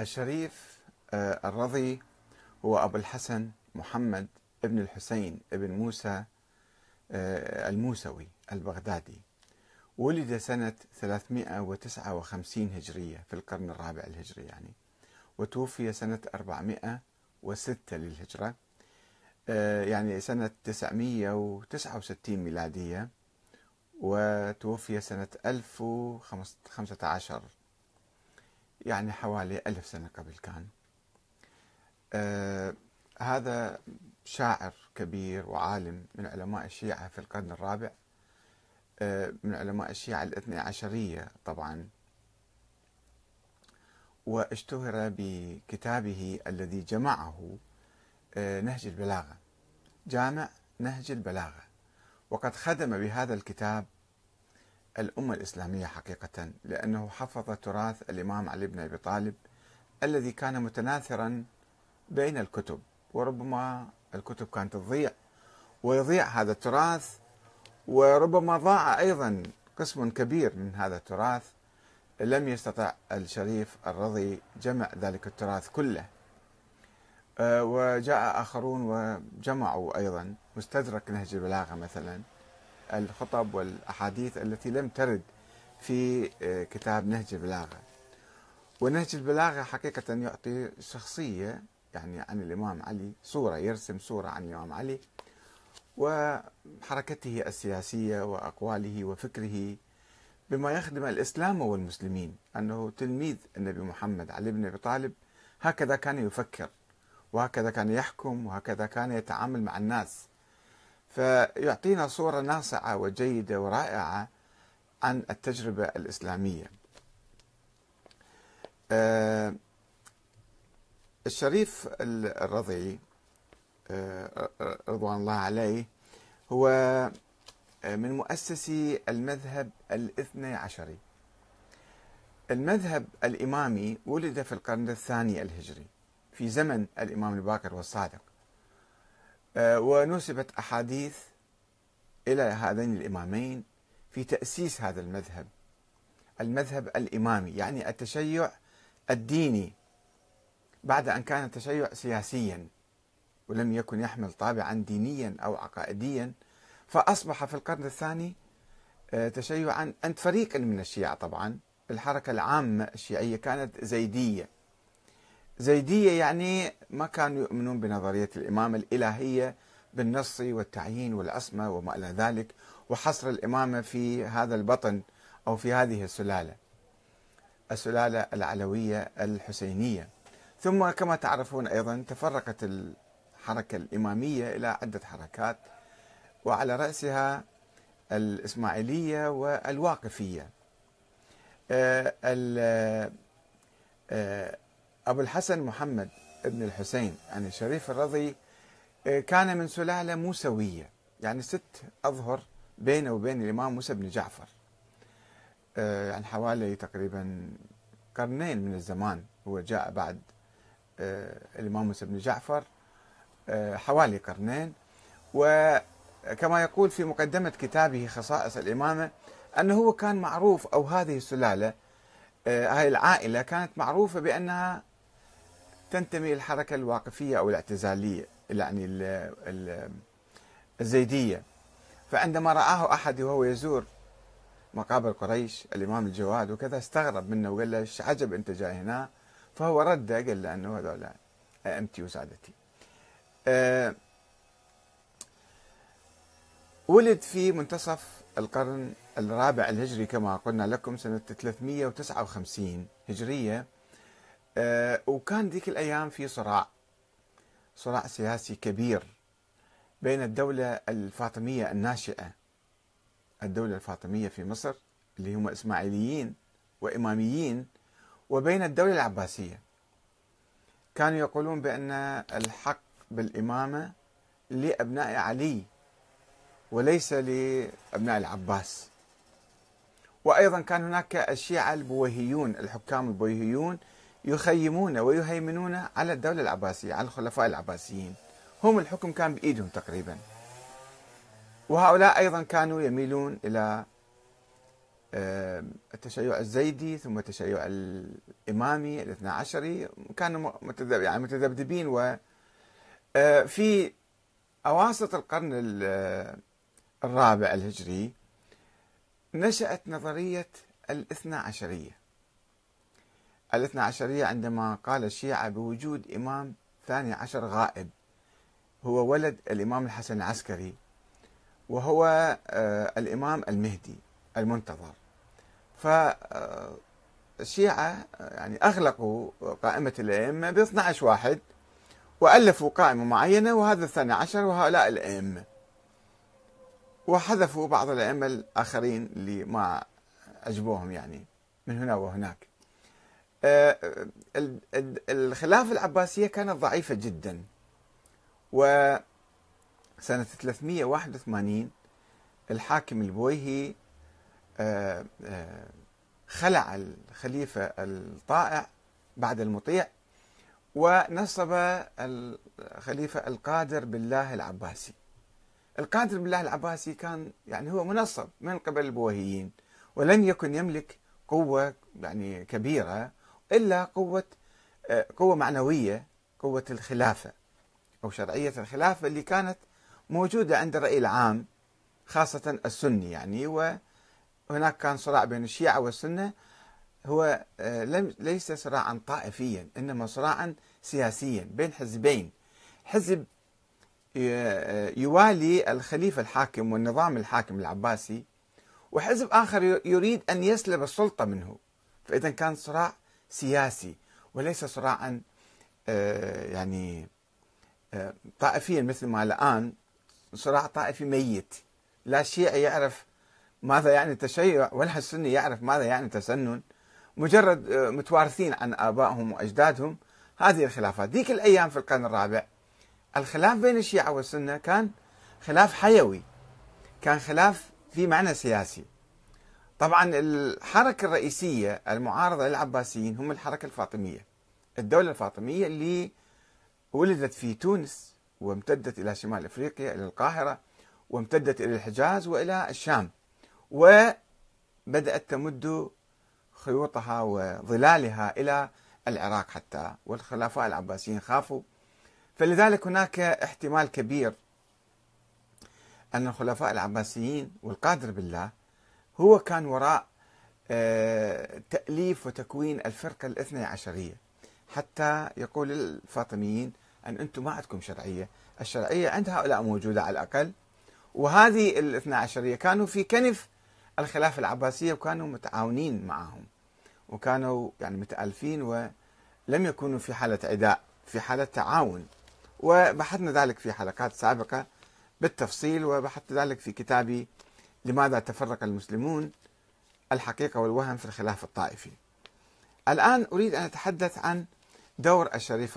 الشريف آه، الرضي هو أبو الحسن محمد ابن الحسين ابن موسى آه، الموسوي البغدادي. ولد سنة 359 هجرية في القرن الرابع الهجري يعني. وتوفي سنة 406 للهجرة آه، يعني سنة 969 ميلادية. وتوفي سنة 1015 يعني حوالي ألف سنة قبل كان. آه هذا شاعر كبير وعالم من علماء الشيعة في القرن الرابع. آه من علماء الشيعة الاثنى عشرية طبعا. واشتهر بكتابه الذي جمعه آه نهج البلاغة. جامع نهج البلاغة. وقد خدم بهذا الكتاب الأمة الإسلامية حقيقة لأنه حفظ تراث الإمام علي بن أبي طالب الذي كان متناثرا بين الكتب وربما الكتب كانت تضيع ويضيع هذا التراث وربما ضاع أيضا قسم كبير من هذا التراث. لم يستطع الشريف الرضي جمع ذلك التراث كله. آه، وجاء آخرون وجمعوا أيضا مستدرك نهج البلاغة مثلا. الخطب والأحاديث التي لم ترد في آه، كتاب نهج البلاغة. ونهج البلاغة حقيقة يعطي شخصية يعني عن الإمام علي صورة يرسم صورة عن الإمام علي وحركته السياسية وأقواله وفكره بما يخدم الإسلام والمسلمين. أنه تلميذ النبي محمد علي بن أبي طالب هكذا كان يفكر وهكذا كان يحكم وهكذا كان يتعامل مع الناس. فيعطينا صورة ناصعة وجيدة ورائعة عن التجربة الإسلامية. آه، الشريف الرضي آه، رضوان الله عليه هو من مؤسسي المذهب الاثني عشري. المذهب الإمامي ولد في القرن الثاني الهجري في زمن الإمام الباقر والصادق. آه، ونسبت أحاديث إلى هذين الإمامين في تأسيس هذا المذهب. المذهب الإمامي يعني التشيع الديني بعد أن كان التشيع سياسيا ولم يكن يحمل طابعا دينيا أو عقائديا فأصبح في القرن الثاني آه، تشيعا عند فريق من الشيعة طبعا. الحركة العامة الشيعية كانت زيدية. زيدية يعني ما كانوا يؤمنون بنظرية الإمامة الإلهية بالنص والتعيين والعصمة وما إلى ذلك وحصر الإمامة في هذا البطن أو في هذه السلالة السلالة العلوية الحسينية. ثم كما تعرفون أيضا تفرقت الحركة الإمامية إلى عدة حركات وعلى رأسها الإسماعيلية والواقفية. آه، آه، أبو الحسن محمد ابن الحسين يعني الشريف الرضي آه، كان من سلالة موسوية يعني ست أظهر بينه وبين الإمام موسى بن جعفر. آه، يعني حوالي تقريبا قرنين من الزمان هو جاء بعد آه، الإمام موسى بن جعفر حوالي قرنين. وكما يقول في مقدمة كتابه خصائص الإمامة أنه هو كان معروف أو هذه السلالة هاي العائلة كانت معروفة بأنها تنتمي الحركة الواقفية أو الاعتزالية يعني الزيدية. فعندما رآه أحد وهو يزور مقابر قريش الإمام الجواد وكذا استغرب منه وقال له عجب أنت جاي هنا؟ فهو رد قال له أنه هذول أمتي وسادتي. أه ولد في منتصف القرن الرابع الهجري كما قلنا لكم سنة 359 هجرية. آه، وكان ذيك الأيام في صراع صراع سياسي كبير بين الدولة الفاطمية الناشئة الدولة الفاطمية في مصر اللي هم إسماعيليين وإماميين وبين الدولة العباسية. كانوا يقولون بأن الحق بالإمامة لأبناء علي وليس لأبناء العباس. وأيضا كان هناك الشيعة البويهيون الحكام البويهيون يخيمون ويهيمنون على الدولة العباسية على الخلفاء العباسيين. هم الحكم كان بإيدهم تقريبا. وهؤلاء أيضا كانوا يميلون إلى آه، التشيع الزيدي ثم التشيع الإمامي الاثنى عشري. كانوا يعني متذبذبين و آه، في أواسط القرن الرابع الهجري نشأت نظرية الاثنى عشرية. الاثنى عشرية عندما قال الشيعة بوجود إمام ثاني عشر غائب هو ولد الإمام الحسن العسكري وهو آه، الإمام المهدي المنتظر. فالشيعة يعني أغلقوا قائمة الأئمة ب 12 واحد وألفوا قائمة معينة وهذا الثاني عشر وهؤلاء الأئمة. وحذفوا بعض الأئمة الآخرين اللي ما عجبوهم يعني من هنا وهناك. آه، الخلافة العباسية كانت ضعيفة جدا. وسنة 381 الحاكم البويهي آه، آه، خلع الخليفة الطائع بعد المطيع ونصب الخليفة القادر بالله العباسي. القادر بالله العباسي كان يعني هو منصب من قبل البويهيين ولم يكن يملك قوة يعني كبيرة إلا قوة آه، قوة معنوية قوة الخلافة أو شرعية الخلافة اللي كانت موجودة عند الرأي العام خاصة السني يعني. وهناك كان صراع بين الشيعة والسنة. هو آه، لم ليس صراعا طائفيا إنما صراعا سياسيا بين حزبين. حزب آه، يوالي الخليفة الحاكم والنظام الحاكم العباسي وحزب آخر يريد أن يسلب السلطة منه. فإذا كان صراع سياسي وليس صراعا آه، يعني آه، طائفيا مثل ما الآن صراع طائفي ميت. لا الشيعي يعرف ماذا يعني التشيع ولا السني يعرف ماذا يعني تسنن مجرد آه، متوارثين عن آبائهم وأجدادهم. هذه الخلافات. ذيك الأيام في القرن الرابع الخلاف بين الشيعة والسنة كان خلاف حيوي كان خلاف في معنى سياسي. طبعا الحركة الرئيسية المعارضة للعباسيين هم الحركة الفاطمية. الدولة الفاطمية اللي ولدت في تونس وامتدت إلى شمال أفريقيا إلى القاهرة وامتدت إلى الحجاز وإلى الشام وبدأت تمد خيوطها وظلالها إلى العراق حتى والخلفاء العباسيين خافوا. فلذلك هناك احتمال كبير أن الخلفاء العباسيين والقادر بالله هو كان وراء آه، تأليف وتكوين الفرقة الاثنى عشرية. حتى يقول الفاطميين أن أنتم ما عندكم شرعية. الشرعية عند هؤلاء موجودة على الأقل. وهذه الاثنى عشرية كانوا في كنف الخلافة العباسية وكانوا متعاونين معهم. وكانوا يعني متألفين ولم يكونوا في حالة عداء في حالة تعاون. وبحثنا ذلك في حلقات سابقة بالتفصيل وبحثت ذلك في كتابي لماذا تفرق المسلمون الحقيقة والوهم في الخلاف الطائفي؟ الآن أريد أن أتحدث عن دور الشريف